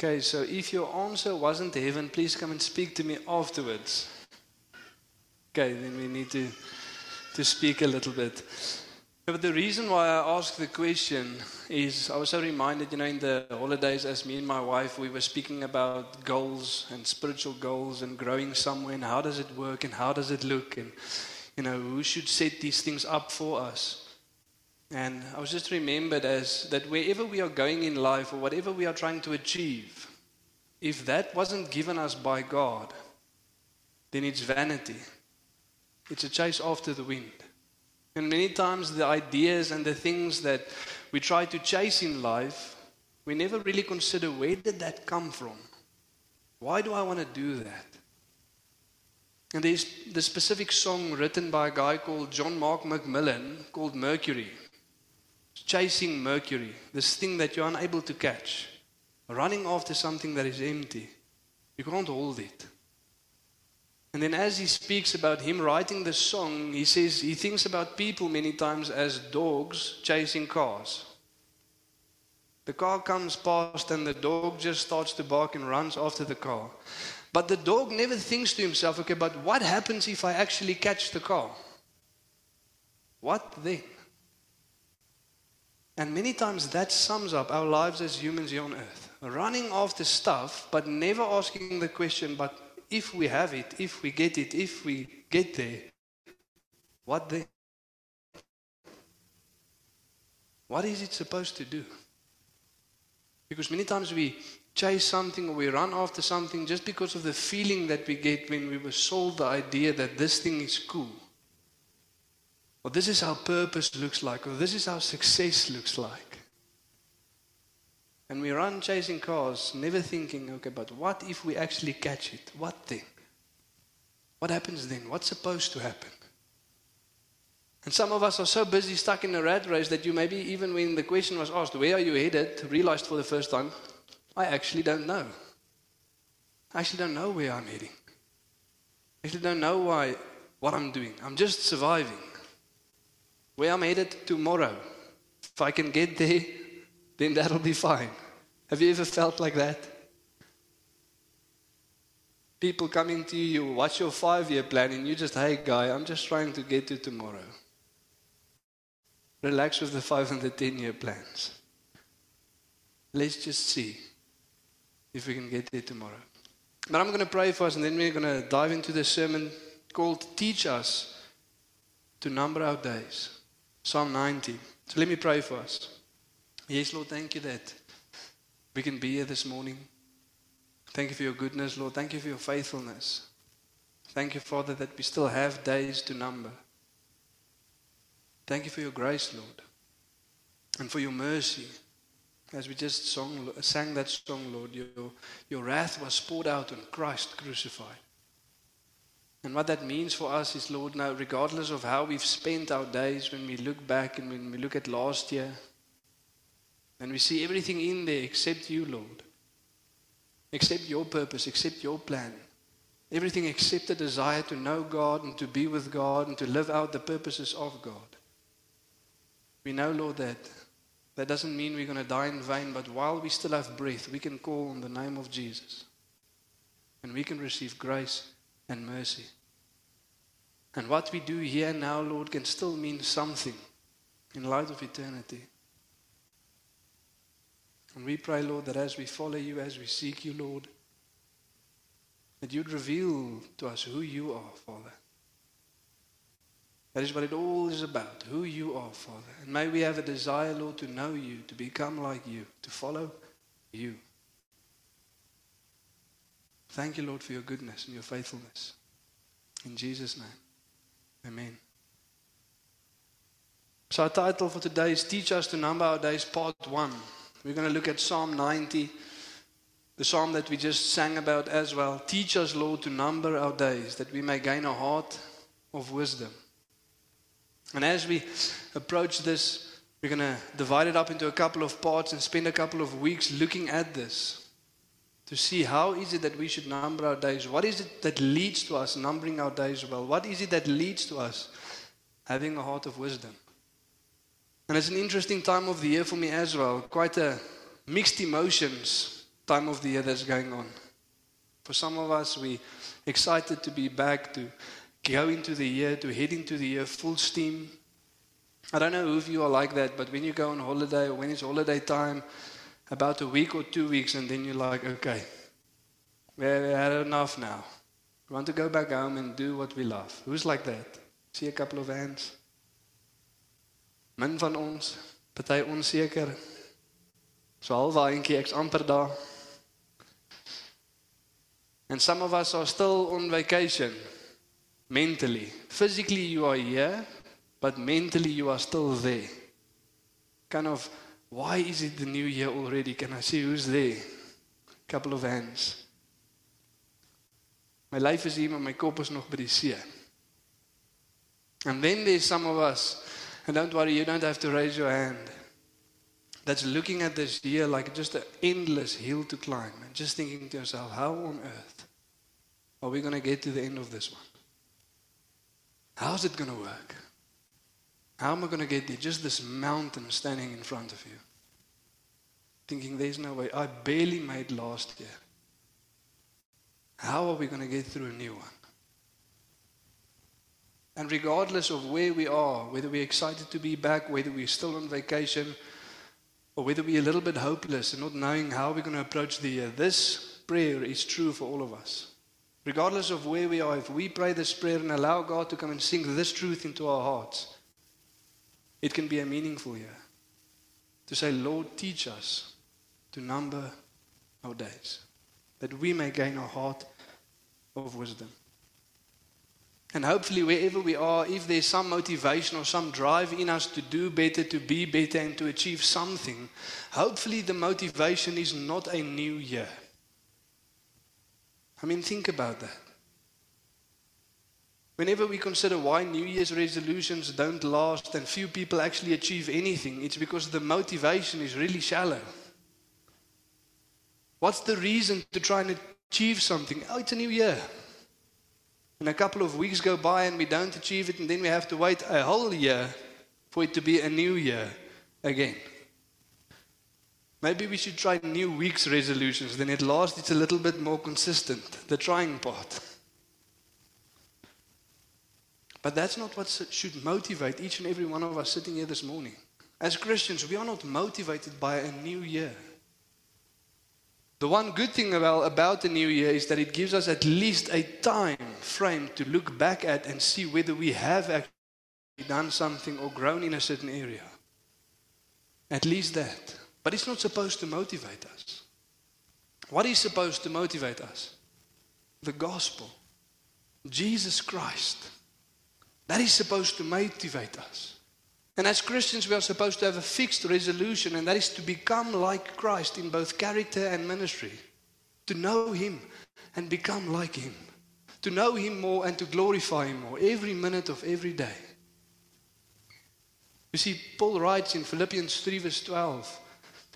Okay, so if your answer wasn't heaven, please come and speak to me afterwards. Okay, then we need to to speak a little bit. But the reason why I asked the question is I was so reminded, you know, in the holidays as me and my wife we were speaking about goals and spiritual goals and growing somewhere and how does it work and how does it look and you know, who should set these things up for us. And I was just remembered as that wherever we are going in life or whatever we are trying to achieve, if that wasn't given us by God, then it's vanity. It's a chase after the wind. And many times the ideas and the things that we try to chase in life, we never really consider where did that come from? Why do I want to do that? And there's the specific song written by a guy called John Mark McMillan called Mercury chasing mercury, this thing that you're unable to catch, running after something that is empty. You can't hold it. And then, as he speaks about him writing the song, he says he thinks about people many times as dogs chasing cars. The car comes past, and the dog just starts to bark and runs after the car. But the dog never thinks to himself, okay, but what happens if I actually catch the car? What then? And many times that sums up our lives as humans here on earth. Running after stuff, but never asking the question, but if we have it, if we get it, if we get there, what then? What is it supposed to do? Because many times we chase something or we run after something just because of the feeling that we get when we were sold the idea that this thing is cool. Or this is how purpose looks like, or this is how success looks like. And we run chasing cars, never thinking, okay, but what if we actually catch it? What then? What happens then? What's supposed to happen? And some of us are so busy stuck in a rat race that you maybe, even when the question was asked, Where are you headed? realized for the first time, I actually don't know. I actually don't know where I'm heading. I actually don't know why, what I'm doing. I'm just surviving. Where I'm headed tomorrow. If I can get there, then that'll be fine. Have you ever felt like that? People coming to you, what's your five year plan? And you just, hey, guy, I'm just trying to get to tomorrow. Relax with the five and the ten year plans. Let's just see if we can get there tomorrow. But I'm going to pray for us, and then we're going to dive into the sermon called Teach Us to Number Our Days. Psalm 90. So let me pray for us. Yes, Lord, thank you that we can be here this morning. Thank you for your goodness, Lord. Thank you for your faithfulness. Thank you, Father, that we still have days to number. Thank you for your grace, Lord, and for your mercy. As we just song, sang that song, Lord, your, your wrath was poured out on Christ crucified. And what that means for us is, Lord, now, regardless of how we've spent our days, when we look back and when we look at last year, and we see everything in there except you, Lord, except your purpose, except your plan, everything except the desire to know God and to be with God and to live out the purposes of God. We know, Lord, that that doesn't mean we're going to die in vain, but while we still have breath, we can call on the name of Jesus and we can receive grace and mercy. And what we do here now, Lord, can still mean something in light of eternity. And we pray, Lord, that as we follow you, as we seek you, Lord, that you'd reveal to us who you are, Father. That is what it all is about, who you are, Father. And may we have a desire, Lord, to know you, to become like you, to follow you. Thank you, Lord, for your goodness and your faithfulness. In Jesus' name, amen. So, our title for today is Teach Us to Number Our Days, Part 1. We're going to look at Psalm 90. The psalm that we just sang about as well. Teach us, Lord, to number our days that we may gain a heart of wisdom. And as we approach this, we're going to divide it up into a couple of parts and spend a couple of weeks looking at this to see how is it that we should number our days? What is it that leads to us numbering our days well? What is it that leads to us having a heart of wisdom? And it's an interesting time of the year for me as well. Quite a mixed emotions time of the year that's going on. For some of us, we excited to be back, to go into the year, to head into the year full steam. I don't know if you are like that, but when you go on holiday or when it's holiday time, about a week or two weeks, and then you're like, okay, we had enough now. We want to go back home and do what we love. Who's like that? See a couple of hands. Min van ons, party onseker. So half eentjie ek's amper daar. And some of us are still on vacation mentally. Physically, you are here, but mentally, you are still there. Kind of, why is it the new year already? Can I see who's there? Couple of hands. My life is hier, maar my kop is nog by die see. And then there's some of us, and don't worry, you don't have to raise your hand, that's looking at this year like just an endless hill to climb and just thinking to yourself, how on earth are we going to get to the end of this one? How's it going to work? How am I going to get there? Just this mountain standing in front of you. Thinking there's no way. I barely made last year. How are we going to get through a new one? And regardless of where we are, whether we're excited to be back, whether we're still on vacation, or whether we're a little bit hopeless and not knowing how we're going to approach the year, this prayer is true for all of us. Regardless of where we are, if we pray this prayer and allow God to come and sink this truth into our hearts, it can be a meaningful year. To say, Lord, teach us to number our days, that we may gain a heart of wisdom. And hopefully, wherever we are, if there's some motivation or some drive in us to do better, to be better, and to achieve something, hopefully the motivation is not a new year. I mean, think about that. Whenever we consider why New Year's resolutions don't last and few people actually achieve anything, it's because the motivation is really shallow. What's the reason to try and achieve something? Oh, it's a new year. And a couple of weeks go by and we don't achieve it, and then we have to wait a whole year for it to be a new year again. Maybe we should try new week's resolutions. Then at last it's a little bit more consistent, the trying part. But that's not what should motivate each and every one of us sitting here this morning. As Christians, we are not motivated by a new year. The one good thing about, about the new year is that it gives us at least a time frame to look back at and see whether we have actually done something or grown in a certain area. At least that. But it's not supposed to motivate us. What is supposed to motivate us? The gospel. Jesus Christ. That is supposed to motivate us. And as Christians, we are supposed to have a fixed resolution, and that is to become like Christ in both character and ministry. To know Him and become like Him. To know Him more and to glorify Him more every minute of every day. You see, Paul writes in Philippians 3, verse 12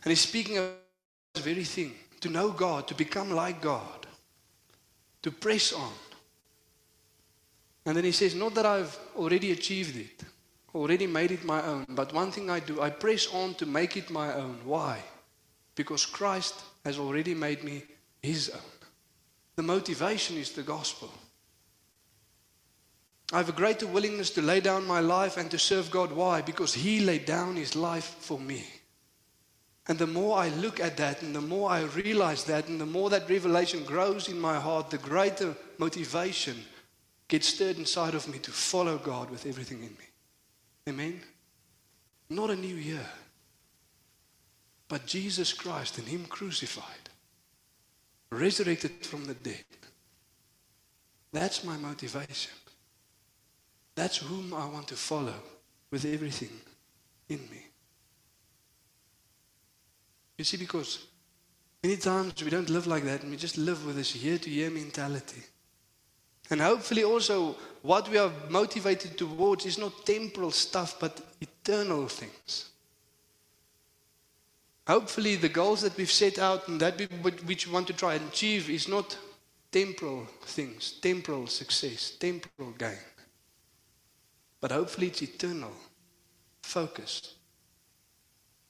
and he's speaking of this very thing to know God, to become like God, to press on. And then he says, Not that I've already achieved it, already made it my own, but one thing I do, I press on to make it my own. Why? Because Christ has already made me his own. The motivation is the gospel. I have a greater willingness to lay down my life and to serve God. Why? Because He laid down His life for me. And the more I look at that, and the more I realize that, and the more that revelation grows in my heart, the greater motivation gets stirred inside of me to follow God with everything in me. Amen? Not a new year, but Jesus Christ and Him crucified, resurrected from the dead. That's my motivation. That's whom I want to follow with everything in me. You see, because Many times we don't live like that and we just live with this year to year mentality. And hopefully, also, what we are motivated towards is not temporal stuff but eternal things. Hopefully, the goals that we've set out and that we, which we want to try and achieve is not temporal things, temporal success, temporal gain. But hopefully, it's eternal, focused.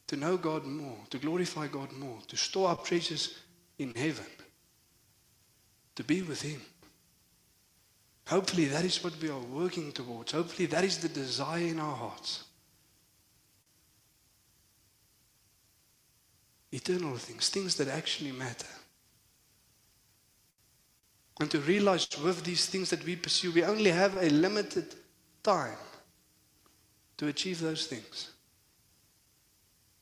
To know God more, to glorify God more, to store up treasures in heaven, to be with Him. Hopefully, that is what we are working towards. Hopefully, that is the desire in our hearts. Eternal things, things that actually matter. And to realize with these things that we pursue, we only have a limited time to achieve those things.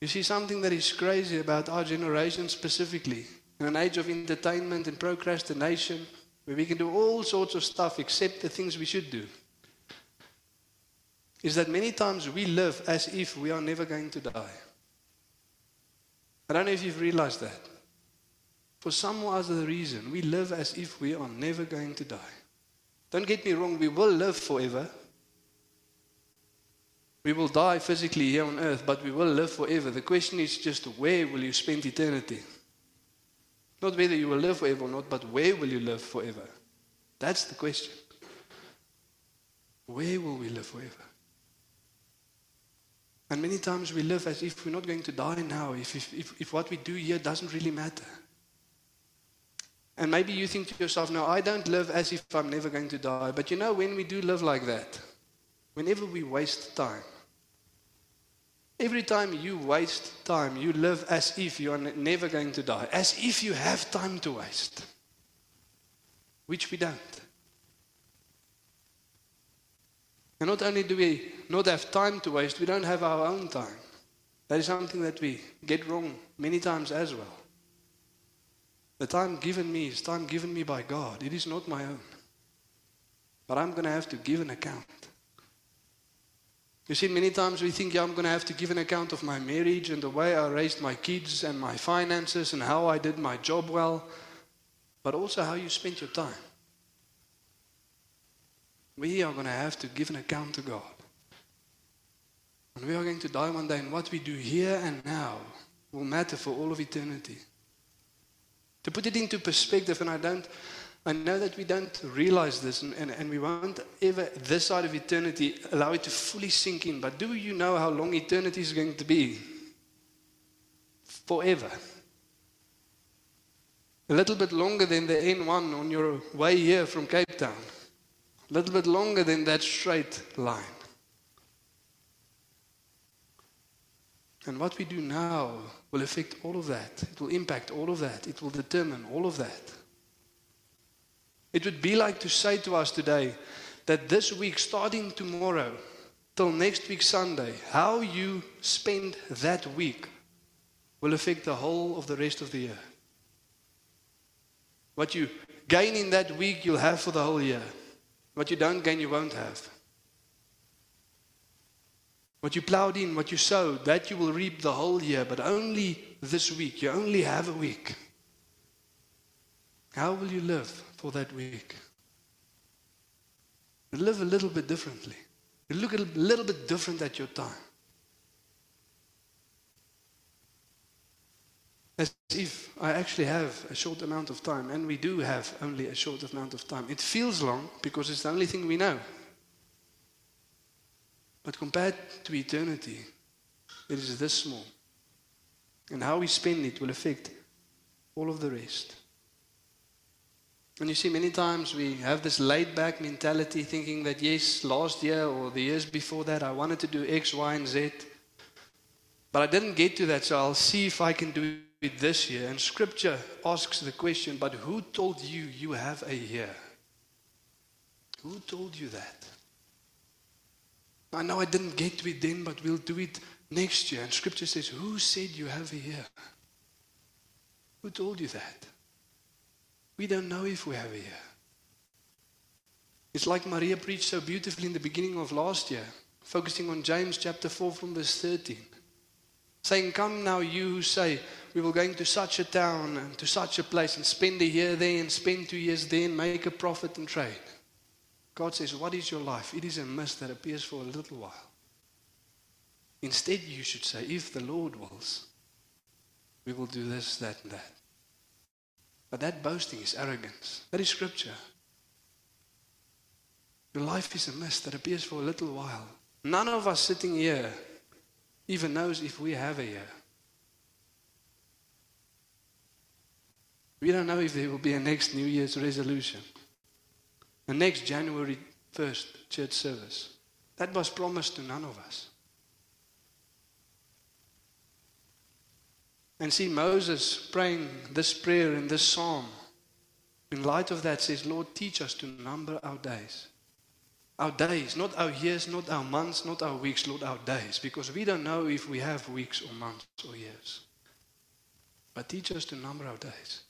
You see, something that is crazy about our generation specifically, in an age of entertainment and procrastination, where we can do all sorts of stuff except the things we should do, is that many times we live as if we are never going to die. I don't know if you've realized that. For some other reason, we live as if we are never going to die. Don't get me wrong, we will live forever. We will die physically here on earth, but we will live forever. The question is just where will you spend eternity? Not whether you will live forever or not, but where will you live forever? That's the question. Where will we live forever? And many times we live as if we're not going to die now, if, if, if, if what we do here doesn't really matter. And maybe you think to yourself, no, I don't live as if I'm never going to die. But you know, when we do live like that, whenever we waste time, every time you waste time, you live as if you are never going to die, as if you have time to waste, which we don't. And not only do we not have time to waste, we don't have our own time. That is something that we get wrong many times as well. The time given me is time given me by God. It is not my own. But I'm going to have to give an account. You see, many times we think, yeah, I'm going to have to give an account of my marriage and the way I raised my kids and my finances and how I did my job well, but also how you spent your time. We are going to have to give an account to God. And we are going to die one day, and what we do here and now will matter for all of eternity. To put it into perspective, and I don't, I know that we don't realize this, and, and, and we won't ever, this side of eternity, allow it to fully sink in. But do you know how long eternity is going to be? Forever. A little bit longer than the N1 on your way here from Cape Town. A little bit longer than that straight line. And what we do now will affect all of that. It will impact all of that. It will determine all of that. It would be like to say to us today that this week, starting tomorrow till next week, Sunday, how you spend that week will affect the whole of the rest of the year. What you gain in that week, you'll have for the whole year. What you don't gain, you won't have. What you plowed in, what you sowed, that you will reap the whole year, but only this week. You only have a week. How will you live for that week? Live a little bit differently. Look a little bit different at your time. As if I actually have a short amount of time, and we do have only a short amount of time. It feels long because it's the only thing we know. But compared to eternity, it is this small. And how we spend it will affect all of the rest. And you see, many times we have this laid back mentality thinking that, yes, last year or the years before that, I wanted to do X, Y, and Z. But I didn't get to that, so I'll see if I can do it this year. And scripture asks the question, but who told you you have a year? Who told you that? I know I didn't get to it then, but we'll do it next year. And scripture says, Who said you have a year? Who told you that? We don't know if we have a year. It's like Maria preached so beautifully in the beginning of last year, focusing on James chapter 4 from verse 13. Saying, Come now, you who say, we were going to such a town and to such a place and spend a year there and spend two years there and make a profit and trade. God says, What is your life? It is a mist that appears for a little while. Instead, you should say, If the Lord wills, we will do this, that, and that. But that boasting is arrogance. That is scripture. Your life is a mist that appears for a little while. None of us sitting here even knows if we have a year. We don't know if there will be a next New Year's resolution, a next January 1st church service. That was promised to none of us. And see Moses praying this prayer in this psalm. In light of that, says, Lord, teach us to number our days. Our days, not our years, not our months, not our weeks, Lord, our days. Because we don't know if we have weeks or months or years. But teach us to number our days.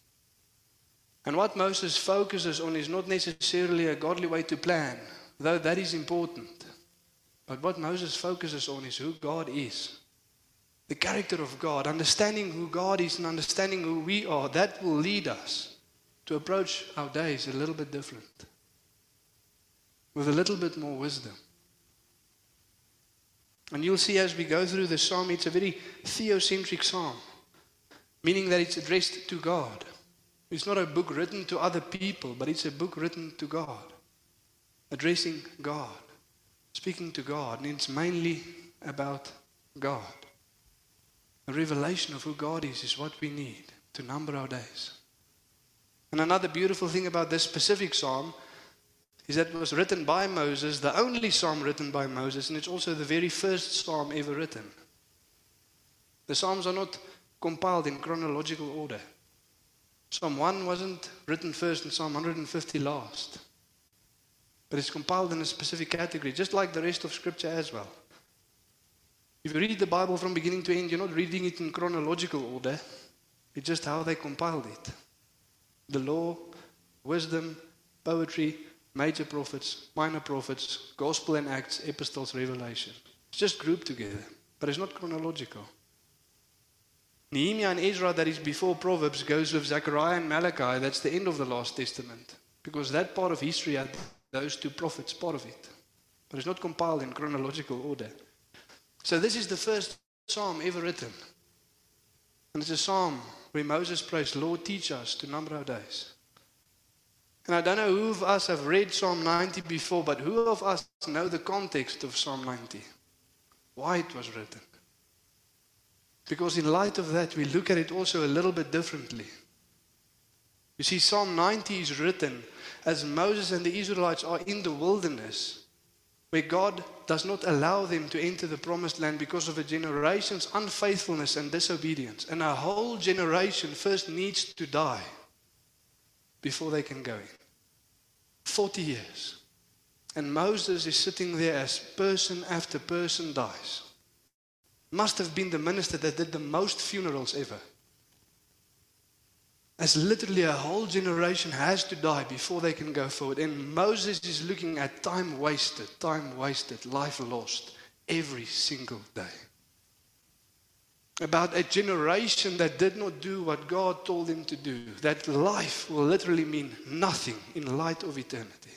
And what Moses focuses on is not necessarily a godly way to plan, though that is important. But what Moses focuses on is who God is. The character of God, understanding who God is and understanding who we are, that will lead us to approach our days a little bit different. With a little bit more wisdom. And you'll see as we go through the psalm, it's a very theocentric psalm, meaning that it's addressed to God. It's not a book written to other people, but it's a book written to God, addressing God, speaking to God, and it's mainly about God. A revelation of who God is is what we need to number our days. And another beautiful thing about this specific psalm is that it was written by Moses, the only psalm written by Moses, and it's also the very first psalm ever written. The psalms are not compiled in chronological order. Psalm 1 wasn't written first and Psalm 150 last. But it's compiled in a specific category, just like the rest of Scripture as well. If you read the Bible from beginning to end, you're not reading it in chronological order. It's just how they compiled it. The law, wisdom, poetry, major prophets, minor prophets, gospel and acts, epistles, revelation. It's just grouped together, but it's not chronological. Nehemiah and Ezra, that is before Proverbs, goes with Zechariah and Malachi. That's the end of the Last Testament. Because that part of history had those two prophets part of it. But it's not compiled in chronological order. So this is the first psalm ever written. And it's a psalm where Moses prays, Lord, teach us to number our days. And I don't know who of us have read Psalm 90 before, but who of us know the context of Psalm 90? Why it was written? Because in light of that, we look at it also a little bit differently. You see, Psalm 90 is written as Moses and the Israelites are in the wilderness, where God does not allow them to enter the promised land because of a generation's unfaithfulness and disobedience. And a whole generation first needs to die before they can go in. 40 years. And Moses is sitting there as person after person dies must have been the minister that did the most funerals ever. As literally a whole generation has to die before they can go forward. And Moses is looking at time wasted, time wasted, life lost every single day. About a generation that did not do what God told them to do. That life will literally mean nothing in light of eternity.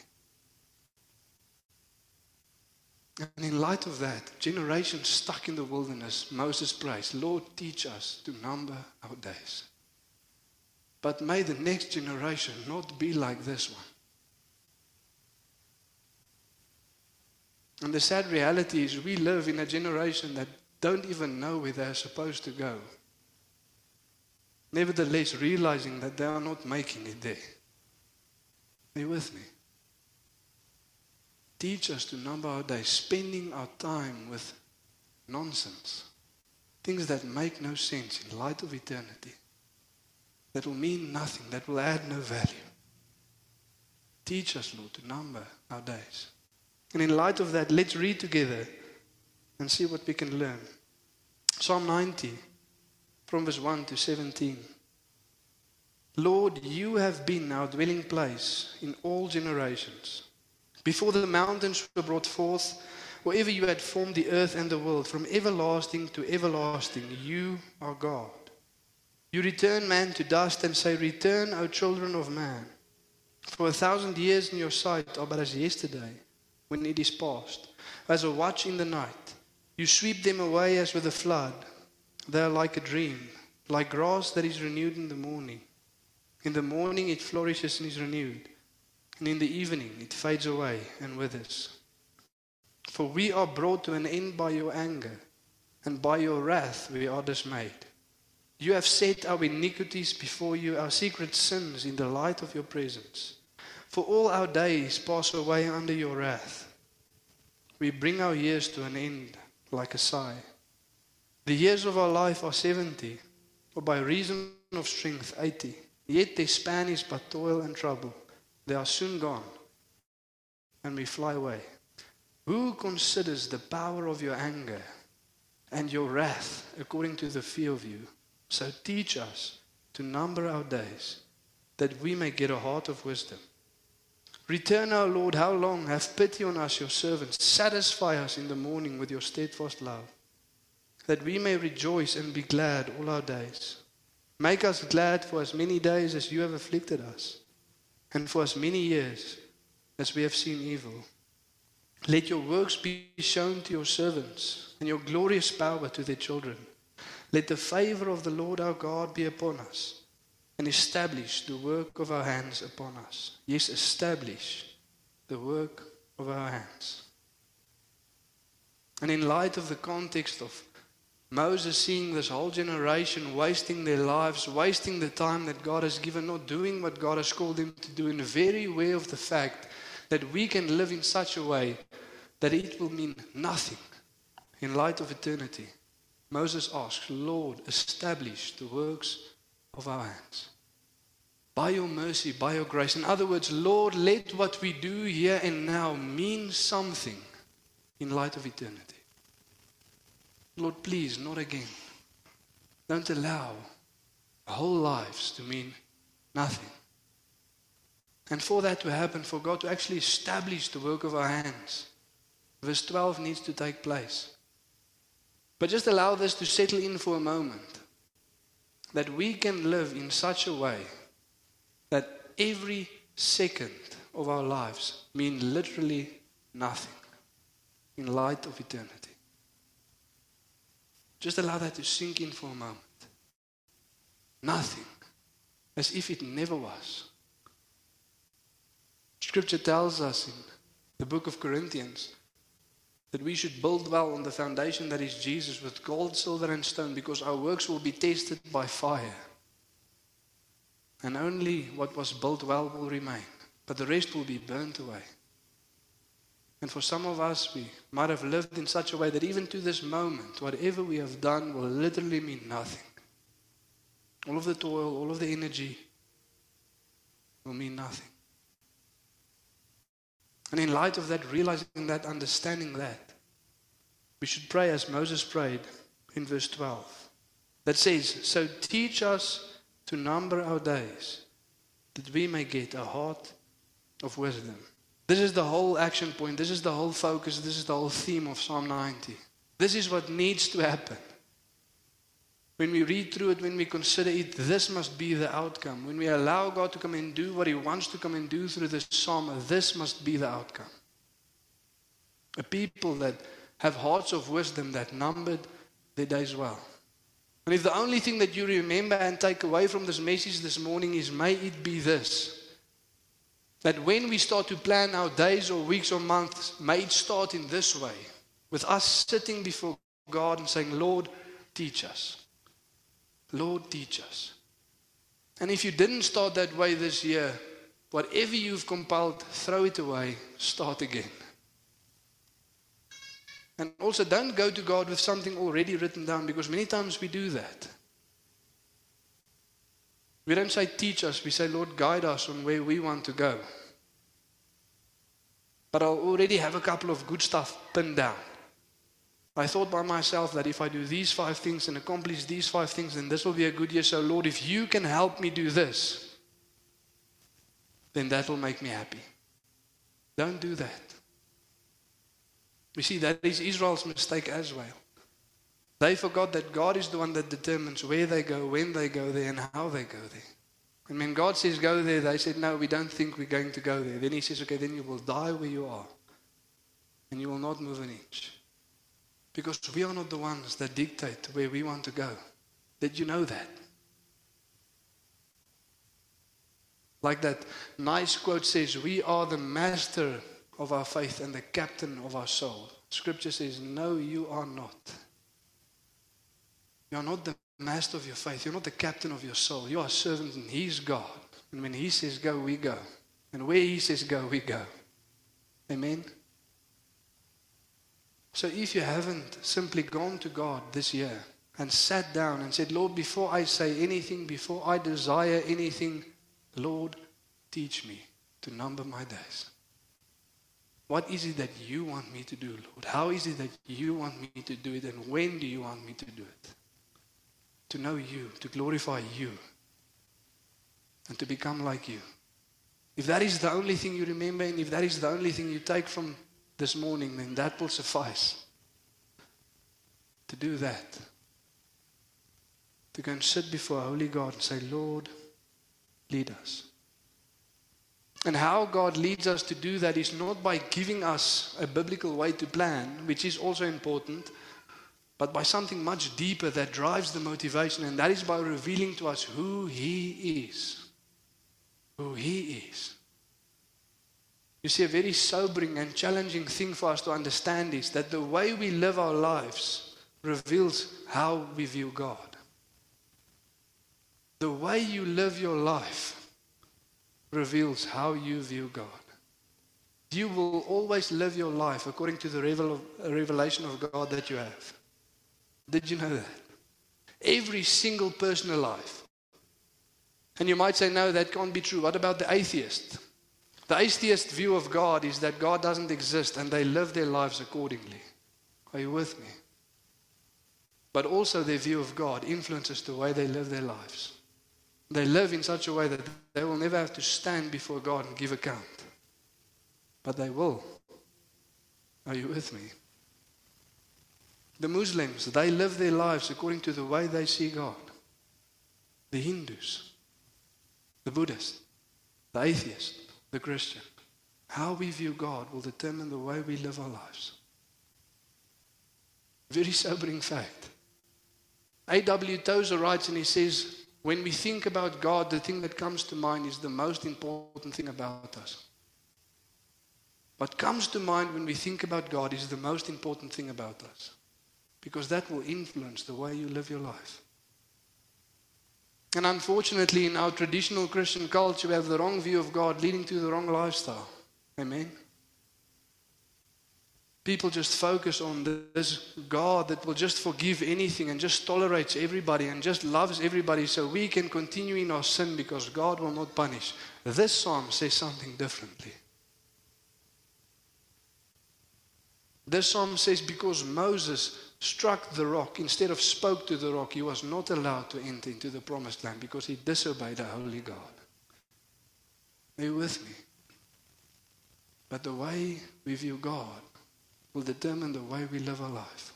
And in light of that, generations stuck in the wilderness, Moses prays, Lord, teach us to number our days. But may the next generation not be like this one. And the sad reality is we live in a generation that don't even know where they're supposed to go. Nevertheless, realizing that they are not making it there. Are you with me? teach us to number our days, spending our time with nonsense, things that make no sense in light of eternity, that will mean nothing, that will add no value. Teach us, Lord, to number our days. And in light of that, let's read together and see what we can learn. Psalm 90, from verse 1 to 17. Lord, you have been our dwelling place in all generations. Before the mountains were brought forth, wherever you had formed the earth and the world, from everlasting to everlasting, you are God. You return man to dust and say, Return, O children of man. For a thousand years in your sight are but as yesterday, when it is past, as a watch in the night. You sweep them away as with a flood. They are like a dream, like grass that is renewed in the morning. In the morning it flourishes and is renewed, and in the evening it fades away and withers. For we are brought to an end by your anger, and by your wrath we are dismayed. You have set our iniquities before you, our secret sins in the light of your presence. For all our days pass away under your wrath. We bring our years to an end like a sigh. The years of our life are 70, or by reason of strength, 80. Yet their span is but toil and trouble. They are soon gone, and we fly away. Who considers the power of your anger and your wrath according to the fear of you? So teach us to number our days, that we may get a heart of wisdom. Return, our Lord, how long? Have pity on us, your servants. Satisfy us in the morning with your steadfast love, that we may rejoice and be glad all our days. Make us glad for as many days as you have afflicted us, and for as many years as we have seen evil. Let your works be shown to your servants, and your glorious power to their children. Let the favor of the Lord our God be upon us, and establish the work of our hands upon us. Yes, establish the work of our hands. And in light of the context of Moses seeing this whole generation wasting their lives, wasting the time that God has given, not doing what God has called them to do, and very aware of the fact that we can live in such a way that it will mean nothing in light of eternity. Moses asks, Lord, establish the works of our hands. By your mercy, by your grace. In other words, Lord, let what we do here and now mean something in light of eternity. Lord, please, not again. Don't allow whole lives to mean nothing. And for that to happen, for God to actually establish the work of our hands, verse 12 needs to take place. But just allow this to settle in for a moment. That we can live in such a way that every second of our lives mean literally nothing in light of eternity. Just allow that to sink in for a moment. Nothing. As if it never was. Scripture tells us in the book of Corinthians that we should build well on the foundation that is Jesus with gold, silver, and stone because our works will be tested by fire. And only what was built well will remain, but the rest will be burnt away. And for some of us, we might have lived in such a way that even to this moment, whatever we have done will literally mean nothing. All of the toil, all of the energy will mean nothing. And in light of that, realizing that, understanding that, we should pray as Moses prayed in verse 12. That says, So teach us to number our days, that we may get a heart of wisdom. This is the whole action point. This is the whole focus. This is the whole theme of Psalm 90. This is what needs to happen. When we read through it, when we consider it, this must be the outcome. When we allow God to come and do what He wants to come and do through this psalm, this must be the outcome. A people that have hearts of wisdom that numbered their days well. And if the only thing that you remember and take away from this message this morning is, may it be this that when we start to plan our days or weeks or months, may it start in this way with us sitting before God and saying, Lord, teach us. Lord, teach us. And if you didn't start that way this year, whatever you've compiled, throw it away, start again. And also, don't go to God with something already written down because many times we do that. We don't say, teach us, we say, Lord, guide us on where we want to go. But I'll already have a couple of good stuff pinned down. I thought by myself that if I do these five things and accomplish these five things, then this will be a good year. So, Lord, if you can help me do this, then that will make me happy. Don't do that. We see that is Israel's mistake as well. They forgot that God is the one that determines where they go, when they go there, and how they go there. And when God says go there, they said, No, we don't think we're going to go there. Then He says, Okay, then you will die where you are, and you will not move an inch. Because we are not the ones that dictate where we want to go. Did you know that? Like that nice quote says, We are the master of our faith and the captain of our soul. Scripture says, No, you are not. You are not the master of your faith. You're not the captain of your soul. You are a servant and He's God. And when He says go, we go. And where He says go, we go. Amen. So if you haven't simply gone to God this year and sat down and said, Lord, before I say anything, before I desire anything, Lord, teach me to number my days. What is it that you want me to do, Lord? How is it that you want me to do it? And when do you want me to do it? To know you, to glorify you, and to become like you. If that is the only thing you remember, and if that is the only thing you take from this morning, then that will suffice. To do that. To go and sit before holy God and say, Lord, lead us. And how God leads us to do that is not by giving us a biblical way to plan, which is also important, but by something much deeper that drives the motivation, and that is by revealing to us who He is. Who He is. You see, a very sobering and challenging thing for us to understand is that the way we live our lives reveals how we view God. The way you live your life reveals how you view God. You will always live your life according to the revel- revelation of God that you have. Did you know that? Every single person alive. And you might say, no, that can't be true. What about the atheist? The atheist view of God is that God doesn't exist and they live their lives accordingly. Are you with me? But also their view of God influences the way they live their lives. They live in such a way that they will never have to stand before God and give account. But they will. Are you with me? The Muslims, they live their lives according to the way they see God. The Hindus, the Buddhists, the atheists, the Christian. How we view God will determine the way we live our lives. Very sobering fact. A.W. Tozer writes and he says, when we think about God, the thing that comes to mind is the most important thing about us. What comes to mind when we think about God is the most important thing about us. Because that will influence the way you live your life. And unfortunately, in our traditional Christian culture, we have the wrong view of God leading to the wrong lifestyle. Amen. People just focus on this God that will just forgive anything and just tolerates everybody and just loves everybody so we can continue in our sin because God will not punish. This psalm says something differently. This psalm says because Moses struck the rock instead of spoke to the rock, he was not allowed to enter into the promised land because he disobeyed the holy God. Are you with me? But the way we view God will determine the way we live our life.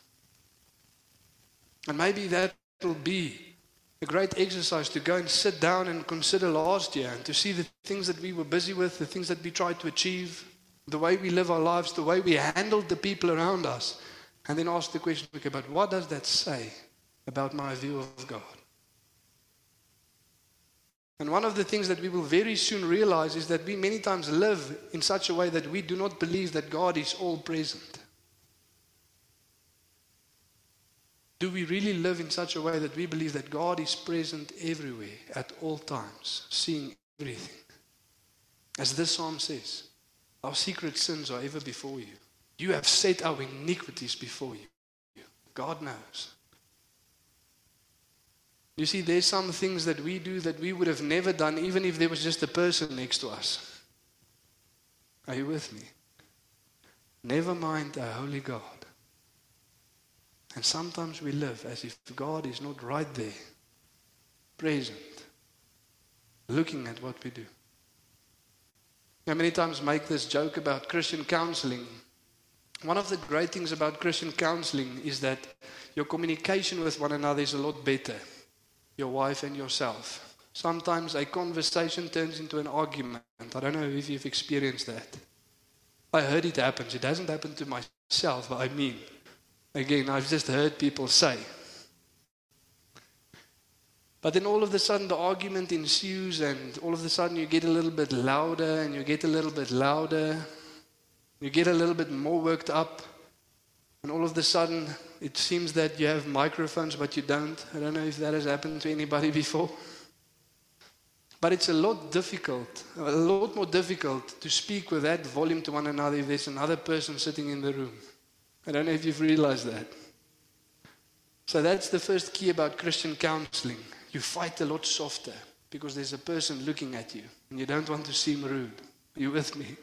And maybe that will be a great exercise to go and sit down and consider last year and to see the things that we were busy with, the things that we tried to achieve, the way we live our lives, the way we handled the people around us, and then ask the question, okay, but what does that say about my view of God? And one of the things that we will very soon realize is that we many times live in such a way that we do not believe that God is all present. Do we really live in such a way that we believe that God is present everywhere, at all times, seeing everything? As this psalm says, our secret sins are ever before you. You have set our iniquities before you. God knows. You see, there's some things that we do that we would have never done, even if there was just a person next to us. Are you with me? Never mind a holy God. And sometimes we live as if God is not right there, present, looking at what we do. I many times make this joke about Christian counseling. One of the great things about Christian counseling is that your communication with one another is a lot better. Your wife and yourself. Sometimes a conversation turns into an argument. I don't know if you've experienced that. I heard it happens. It hasn't happened to myself, but I mean, again, I've just heard people say. But then all of a sudden the argument ensues, and all of a sudden you get a little bit louder, and you get a little bit louder. You get a little bit more worked up, and all of a sudden it seems that you have microphones, but you don't. I don't know if that has happened to anybody before. But it's a lot difficult, a lot more difficult to speak with that volume to one another if there's another person sitting in the room. I don't know if you've realized that. So that's the first key about Christian counseling. You fight a lot softer because there's a person looking at you and you don't want to seem rude. Are you with me?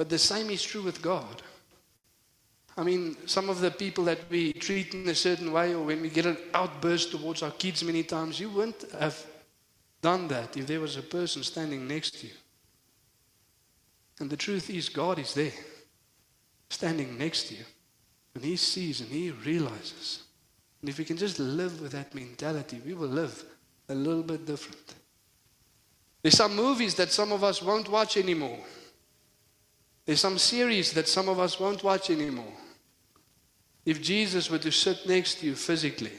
But the same is true with God. I mean, some of the people that we treat in a certain way, or when we get an outburst towards our kids many times, you wouldn't have done that if there was a person standing next to you. And the truth is, God is there, standing next to you. And He sees and He realizes. And if we can just live with that mentality, we will live a little bit different. There's some movies that some of us won't watch anymore. There's some series that some of us won't watch anymore. If Jesus were to sit next to you physically,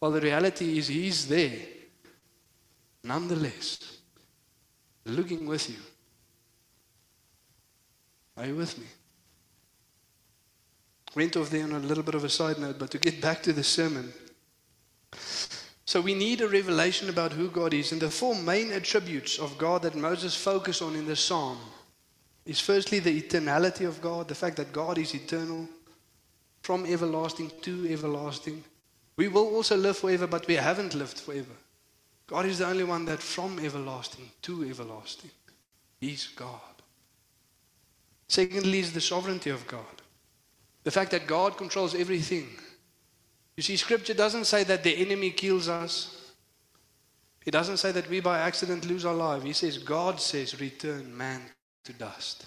well, the reality is He's there nonetheless, looking with you. Are you with me? Went off there on a little bit of a side note, but to get back to the sermon. So we need a revelation about who God is. And the four main attributes of God that Moses focused on in the psalm is firstly the eternality of God, the fact that God is eternal, from everlasting to everlasting. We will also live forever, but we haven't lived forever. God is the only one that from everlasting to everlasting. He's God. Secondly, is the sovereignty of God. The fact that God controls everything. You see, Scripture doesn't say that the enemy kills us. It doesn't say that we by accident lose our life. He says, God says, return man to dust.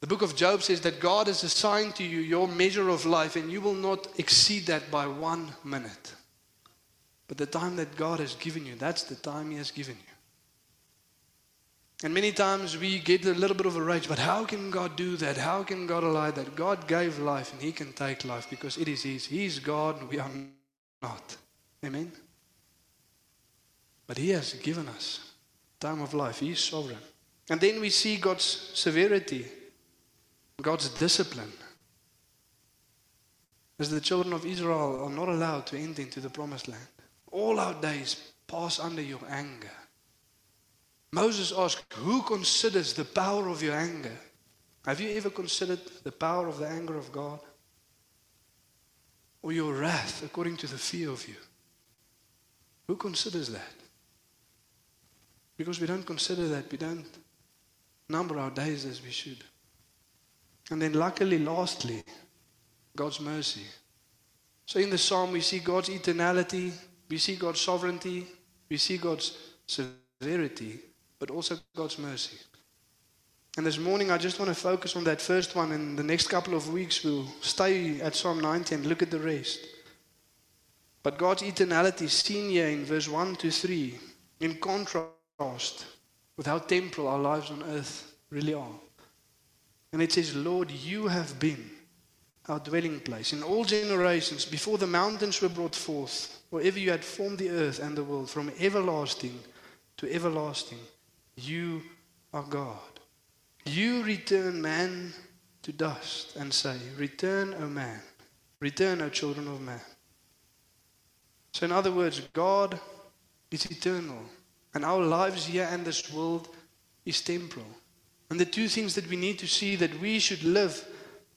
The book of Job says that God has assigned to you your measure of life and you will not exceed that by one minute. But the time that God has given you, that's the time He has given you. And many times we get a little bit of a rage, but how can God do that? How can God allow that? God gave life and He can take life because it is His. He's God, we are not. Amen? But He has given us time of life. He is sovereign. And then we see God's severity, God's discipline. As the children of Israel are not allowed to enter into the promised land all our days pass under your anger. Moses asked, Who considers the power of your anger? Have you ever considered the power of the anger of God? Or your wrath according to the fear of you? Who considers that? Because we don't consider that, we don't number our days as we should. And then, luckily, lastly, God's mercy. So in the psalm, we see God's eternality, we see God's sovereignty, we see God's severity, but also God's mercy. And this morning, I just want to focus on that first one. In the next couple of weeks, we'll stay at Psalm 90 and look at the rest. But God's eternality seen here in verse 1 to 3, in contrast with how temporal our lives on earth really are. And it says, Lord, you have been our dwelling place in all generations before the mountains were brought forth wherever you had formed the earth and the world, from everlasting to everlasting, you are God. You return man to dust and say, Return, O man. Return, O children of man. So, in other words, God is eternal, and our lives here and this world is temporal. And the two things that we need to see that we should live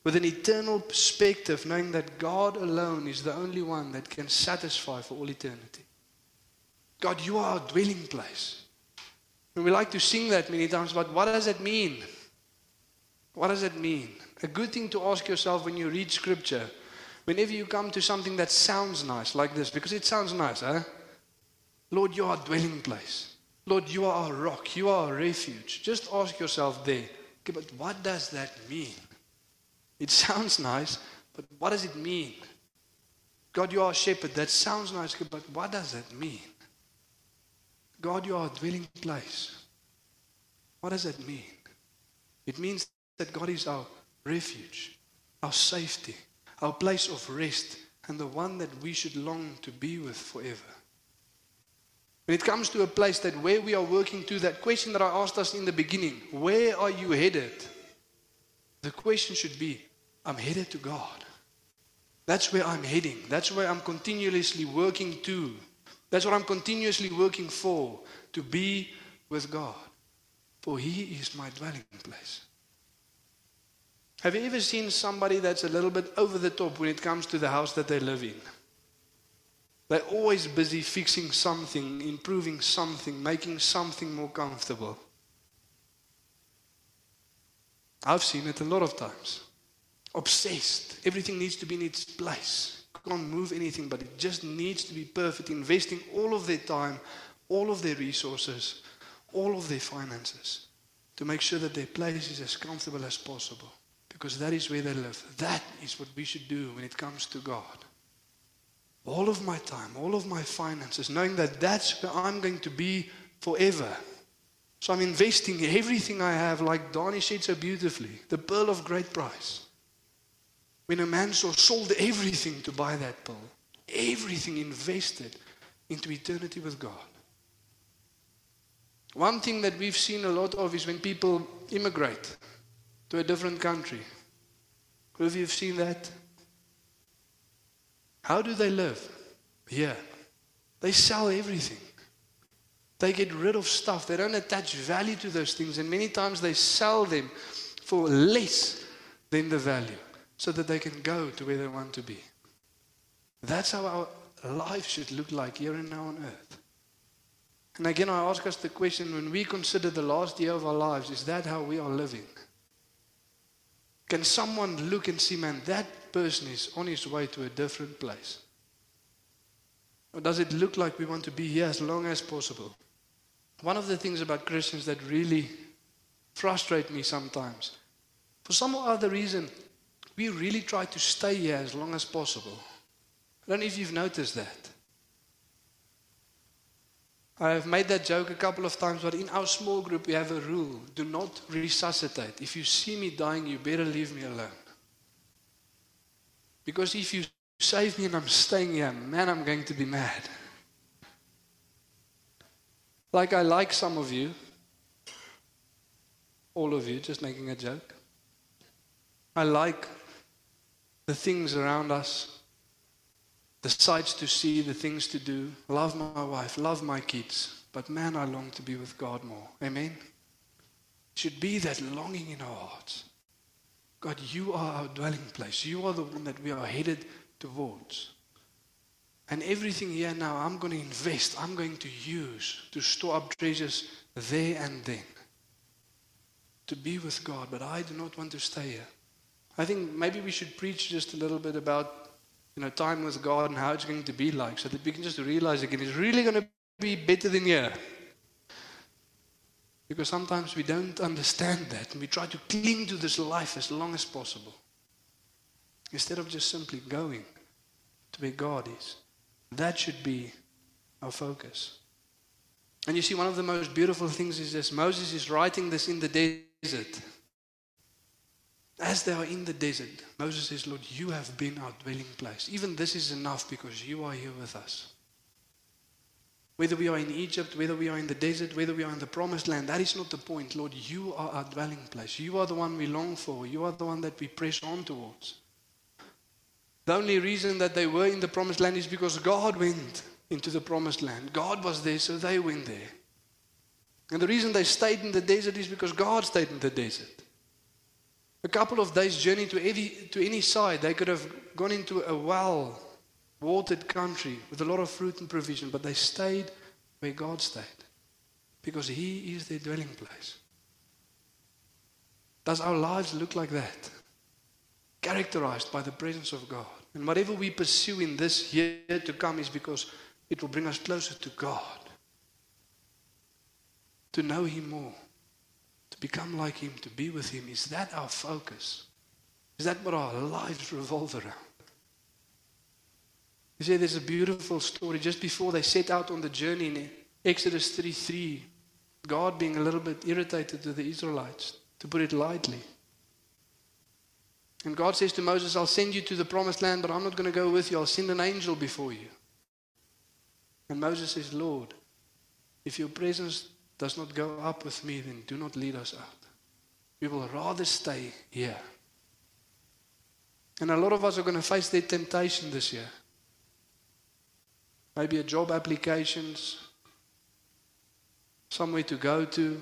with an eternal perspective, knowing that God alone is the only one that can satisfy for all eternity. God, you are our dwelling place. And we like to sing that many times, but what does it mean? What does it mean? A good thing to ask yourself when you read scripture, whenever you come to something that sounds nice, like this, because it sounds nice, huh? Lord, you are our dwelling place. Lord, you are our rock. You are our refuge. Just ask yourself there, okay, but what does that mean? It sounds nice, but what does it mean? God, you are a shepherd. That sounds nice, but what does that mean? God, you are a dwelling place. What does that mean? It means that God is our refuge, our safety, our place of rest, and the one that we should long to be with forever. When it comes to a place that where we are working to, that question that I asked us in the beginning, where are you headed? The question should be, I'm headed to God. That's where I'm heading. That's where I'm continuously working to. That's what I'm continuously working for, to be with God. For He is my dwelling place. Have you ever seen somebody that's a little bit over the top when it comes to the house that they live in? They're always busy fixing something, improving something, making something more comfortable. I've seen it a lot of times. Obsessed. Everything needs to be in its place. Can't move anything, but it just needs to be perfect. Investing all of their time, all of their resources, all of their finances to make sure that their place is as comfortable as possible. Because that is where they live. That is what we should do when it comes to God. All of my time, all of my finances, knowing that that's where I'm going to be forever. So I'm investing everything I have, like Donnie said so beautifully, the pearl of great price. When a man sold everything to buy that pearl, everything invested into eternity with God. One thing that we've seen a lot of is when people immigrate to a different country. Of you have seen that? How do they live? Here. They sell everything. They get rid of stuff. They don't attach value to those things. And many times they sell them for less than the value so that they can go to where they want to be. That's how our life should look like here and now on earth. And again, I ask us the question when we consider the last year of our lives, is that how we are living? Can someone look and see, man, that person is on his way to a different place? Or does it look like we want to be here as long as possible? One of the things about Christians that really frustrate me sometimes, for some other reason, we really try to stay here as long as possible. I don't know if you've noticed that. I have made that joke a couple of times, but in our small group, we have a rule do not resuscitate. If you see me dying, you better leave me alone. Because if you save me and I'm staying here, man, I'm going to be mad. Like I like some of you, all of you, just making a joke. I like the things around us the sights to see, the things to do. Love my wife, love my kids. But man, I long to be with God more. Amen? It should be that longing in our hearts. God, you are our dwelling place. You are the one that we are headed towards. And everything here now, I'm going to invest, I'm going to use to store up treasures there and then. To be with God. But I do not want to stay here. I think maybe we should preach just a little bit about you know, time with God and how it's going to be like so that we can just realize again it's really going to be better than here. Because sometimes we don't understand that and we try to cling to this life as long as possible. Instead of just simply going to where God is. That should be our focus. And you see, one of the most beautiful things is this Moses is writing this in the desert. As they are in the desert, Moses says, Lord, you have been our dwelling place. Even this is enough because you are here with us. Whether we are in Egypt, whether we are in the desert, whether we are in the promised land, that is not the point. Lord, you are our dwelling place. You are the one we long for. You are the one that we press on towards. The only reason that they were in the promised land is because God went into the promised land. God was there, so they went there. And the reason they stayed in the desert is because God stayed in the desert. A couple of days' journey to any, to any side, they could have gone into a well watered country with a lot of fruit and provision, but they stayed where God stayed because He is their dwelling place. Does our lives look like that? Characterized by the presence of God. And whatever we pursue in this year to come is because it will bring us closer to God, to know Him more to become like Him, to be with Him, is that our focus? Is that what our lives revolve around? You see, there's a beautiful story just before they set out on the journey in Exodus 33. God being a little bit irritated with the Israelites, to put it lightly. And God says to Moses, I'll send you to the promised land, but I'm not going to go with you. I'll send an angel before you. And Moses says, Lord, if your presence does not go up with me, then do not lead us out. We will rather stay here. And a lot of us are going to face that temptation this year. Maybe a job applications, somewhere to go to,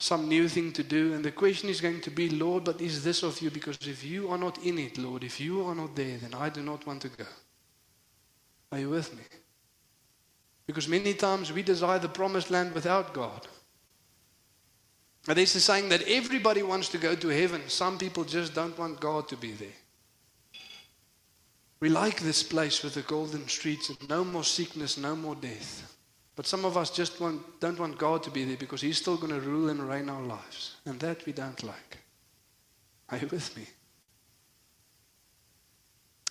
some new thing to do. And the question is going to be, Lord, but is this of you? Because if you are not in it, Lord, if you are not there, then I do not want to go. Are you with me? Because many times we desire the promised land without God. And there's a saying that everybody wants to go to heaven. Some people just don't want God to be there. We like this place with the golden streets and no more sickness, no more death. But some of us just want, don't want God to be there because He's still going to rule and reign our lives. And that we don't like. Are you with me?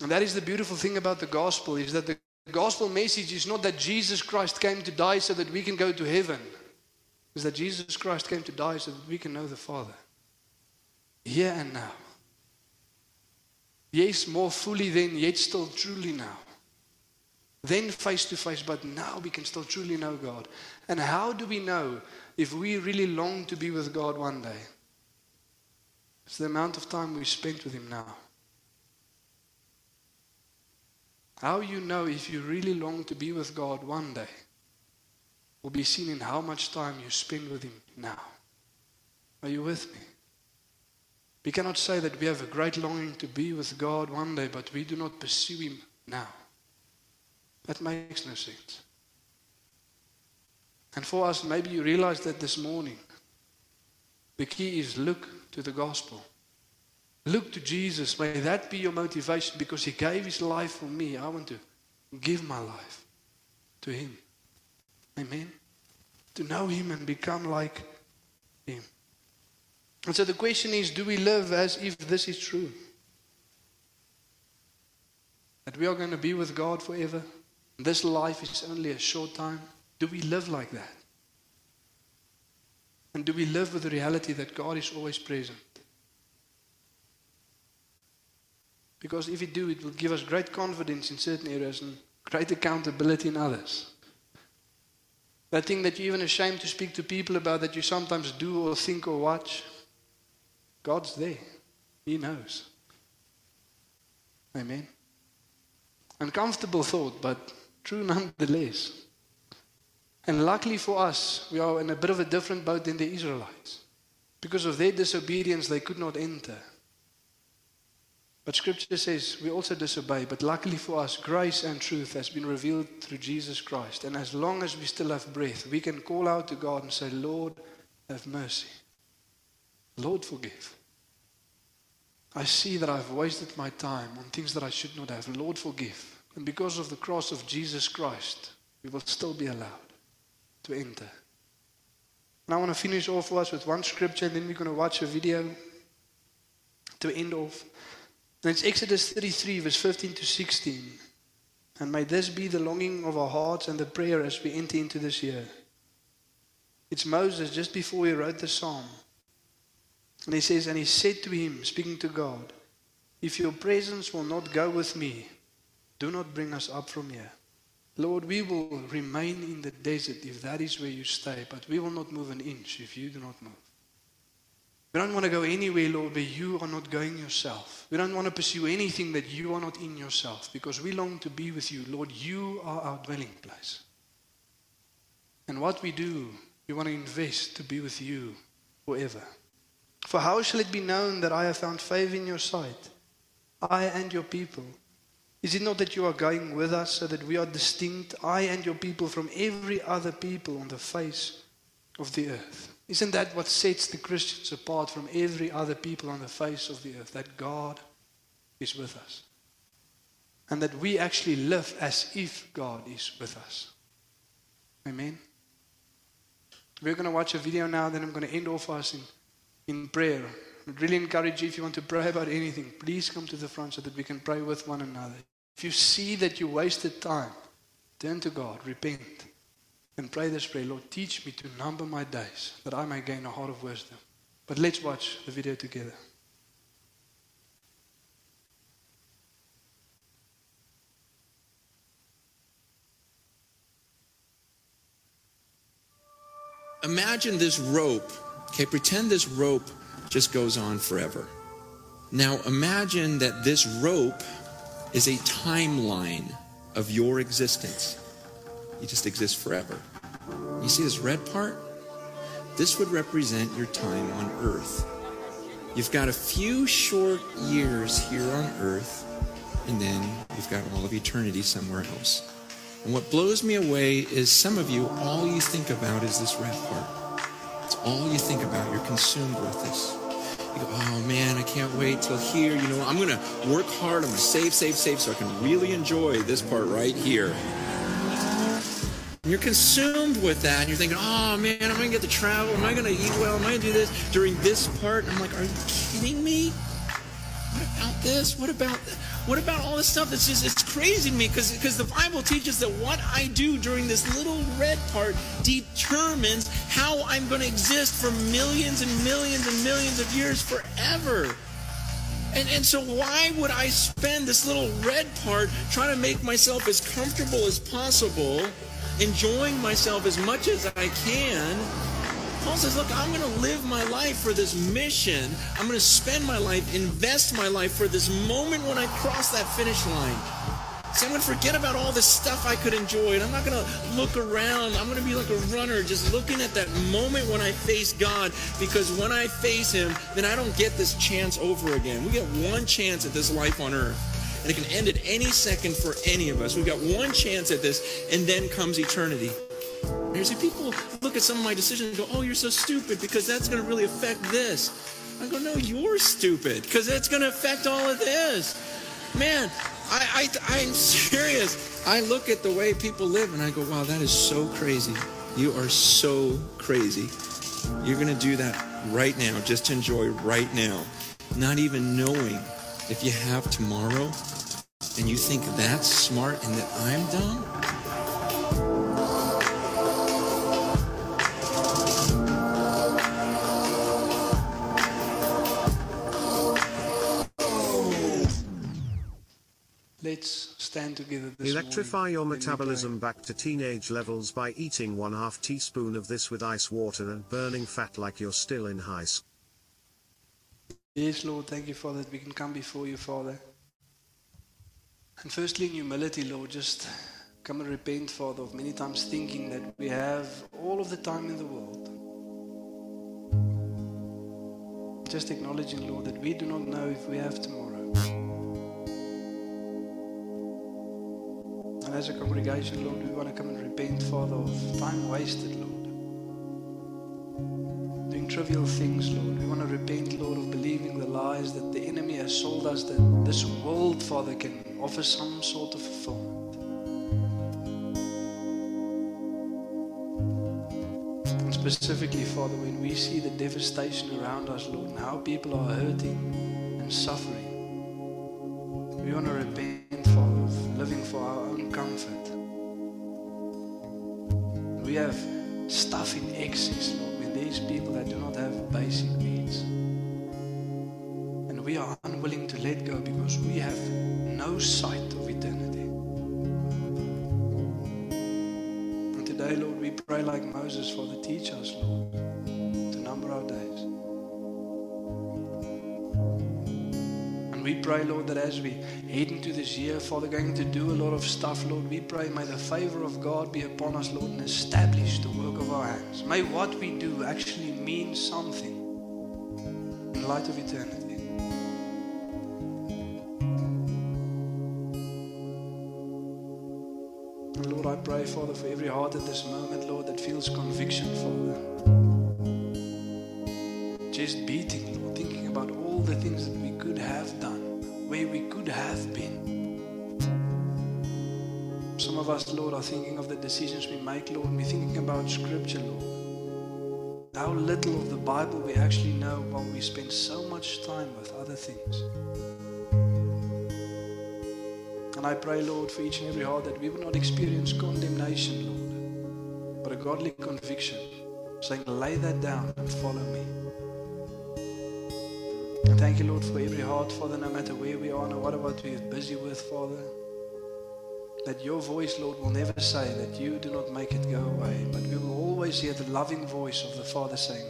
And that is the beautiful thing about the gospel is that the gospel message is not that Jesus Christ came to die so that we can go to heaven. It's that Jesus Christ came to die so that we can know the Father. Here and now. Yes, more fully then, yet still truly now. Then face to face, but now we can still truly know God. And how do we know if we really long to be with God one day? It's the amount of time we spent with Him now. How you know if you really long to be with God one day will be seen in how much time you spend with Him now. Are you with me? We cannot say that we have a great longing to be with God one day, but we do not pursue Him now. That makes no sense. And for us, maybe you realize that this morning. The key is look to the gospel. Look to Jesus. May that be your motivation because He gave His life for me. I want to give my life to Him. Amen. To know Him and become like Him. And so the question is do we live as if this is true? That we are going to be with God forever? This life is only a short time. Do we live like that? And do we live with the reality that God is always present? Because if we do, it will give us great confidence in certain areas and great accountability in others. That thing that you're even ashamed to speak to people about that you sometimes do or think or watch, God's there. He knows. Amen. Uncomfortable thought, but True nonetheless. And luckily for us, we are in a bit of a different boat than the Israelites. Because of their disobedience, they could not enter. But scripture says we also disobey. But luckily for us, grace and truth has been revealed through Jesus Christ. And as long as we still have breath, we can call out to God and say, Lord, have mercy. Lord, forgive. I see that I've wasted my time on things that I should not have. Lord, forgive. And because of the cross of Jesus Christ, we will still be allowed to enter. And I want to finish off us with one scripture, and then we're going to watch a video to end off. And it's Exodus 33, verse 15 to 16. And may this be the longing of our hearts and the prayer as we enter into this year. It's Moses just before he wrote the psalm. And he says, And he said to him, speaking to God, If your presence will not go with me, do not bring us up from here. Lord, we will remain in the desert if that is where you stay, but we will not move an inch if you do not move. We don't want to go anywhere, Lord, where you are not going yourself. We don't want to pursue anything that you are not in yourself because we long to be with you. Lord, you are our dwelling place. And what we do, we want to invest to be with you forever. For how shall it be known that I have found favor in your sight, I and your people? Is it not that you are going with us so that we are distinct, I and your people, from every other people on the face of the earth? Isn't that what sets the Christians apart from every other people on the face of the earth? That God is with us. And that we actually live as if God is with us. Amen. We're going to watch a video now, then I'm going to end off us in, in prayer. I'd really encourage you if you want to pray about anything, please come to the front so that we can pray with one another. If you see that you wasted time, turn to God, repent, and pray this prayer Lord, teach me to number my days that I may gain a heart of wisdom. But let's watch the video together. Imagine this rope. Okay, pretend this rope just goes on forever. Now imagine that this rope is a timeline of your existence. You just exist forever. You see this red part? This would represent your time on earth. You've got a few short years here on earth, and then you've got all of eternity somewhere else. And what blows me away is some of you, all you think about is this red part. It's all you think about. You're consumed with this. You go, oh man, I can't wait till here. You know, I'm going to work hard. I'm going to save, save, save so I can really enjoy this part right here. And you're consumed with that. And you're thinking, oh man, am I going to get to travel? Am I going to eat well? Am I going to do this during this part? And I'm like, are you kidding me? What about this? What about what about all this stuff that's just it's crazy to me because because the Bible teaches that what I do during this little red part determines how I'm going to exist for millions and millions and millions of years forever. And, and so why would I spend this little red part trying to make myself as comfortable as possible, enjoying myself as much as I can, Paul says, Look, I'm going to live my life for this mission. I'm going to spend my life, invest my life for this moment when I cross that finish line. See, I'm going to forget about all the stuff I could enjoy, and I'm not going to look around. I'm going to be like a runner, just looking at that moment when I face God, because when I face Him, then I don't get this chance over again. We get one chance at this life on earth, and it can end at any second for any of us. We've got one chance at this, and then comes eternity. There's people look at some of my decisions and go, oh, you're so stupid because that's going to really affect this. I go, no, you're stupid because it's going to affect all of this. Man, I, I, I'm serious. I look at the way people live and I go, wow, that is so crazy. You are so crazy. You're going to do that right now, just to enjoy right now, not even knowing if you have tomorrow and you think that's smart and that I'm dumb. Let's stand together this Electrify your morning we metabolism back to teenage levels by eating one half teaspoon of this with ice water and burning fat like you're still in high school. Yes, Lord, thank you, Father, that we can come before you, Father. And firstly, in humility, Lord, just come and repent, Father, of many times thinking that we have all of the time in the world. Just acknowledging, Lord, that we do not know if we have tomorrow. And as a congregation, Lord, we want to come and repent, Father, of time wasted, Lord. Doing trivial things, Lord. We want to repent, Lord, of believing the lies that the enemy has sold us that this world, Father, can offer some sort of fulfillment. And specifically, Father, when we see the devastation around us, Lord, and how people are hurting and suffering, we want to repent, Father, of living for our have stuff in excess, Lord, when there's people that do not have basic needs. And we are unwilling to let go because we have no sight of eternity. And today, Lord, we pray like Moses, Father, teach us, Lord, pray, Lord, that as we head into this year, Father, going to do a lot of stuff, Lord, we pray, may the favor of God be upon us, Lord, and establish the work of our hands. May what we do actually mean something in light of eternity. Lord, I pray, Father, for every heart at this moment, Lord, that feels conviction, Father. Just beating, Lord, thinking about all the things that we could have have been. Some of us, Lord, are thinking of the decisions we make, Lord, we're thinking about Scripture, Lord. how little of the Bible we actually know while we spend so much time with other things. And I pray, Lord, for each and every heart that we will not experience condemnation, Lord, but a godly conviction, saying, lay that down and follow me. Thank you, Lord, for every heart, Father, no matter where we are, no matter what we're busy with, Father. That your voice, Lord, will never say that you do not make it go away, but we will always hear the loving voice of the Father saying,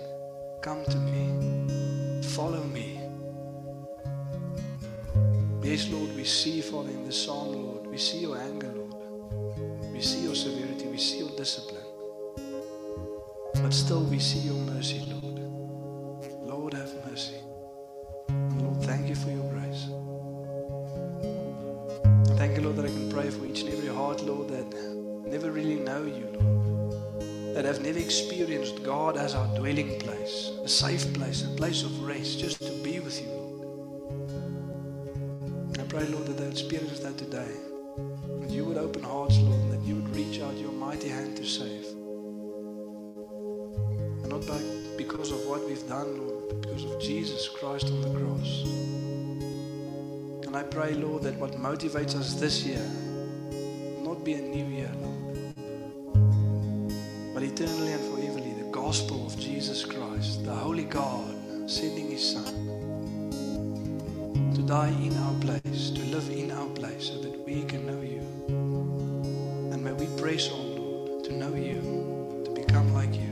Come to me, follow me. Yes, Lord, we see, Father, in the psalm, Lord, we see your anger, Lord. We see your severity, we see your discipline. But still, we see your mercy. Lord, experienced God as our dwelling place, a safe place, a place of rest, just to be with you, Lord. I pray, Lord, that they experience that today. That you would open hearts, Lord, and that you would reach out your mighty hand to save. And not by, because of what we've done, Lord, but because of Jesus Christ on the cross. And I pray, Lord, that what motivates us this year will not be a new year, Lord, but eternally and foreverly the gospel of Jesus Christ, the Holy God, sending His Son to die in our place, to live in our place, so that we can know You. And may we press on, Lord, to know You, to become like You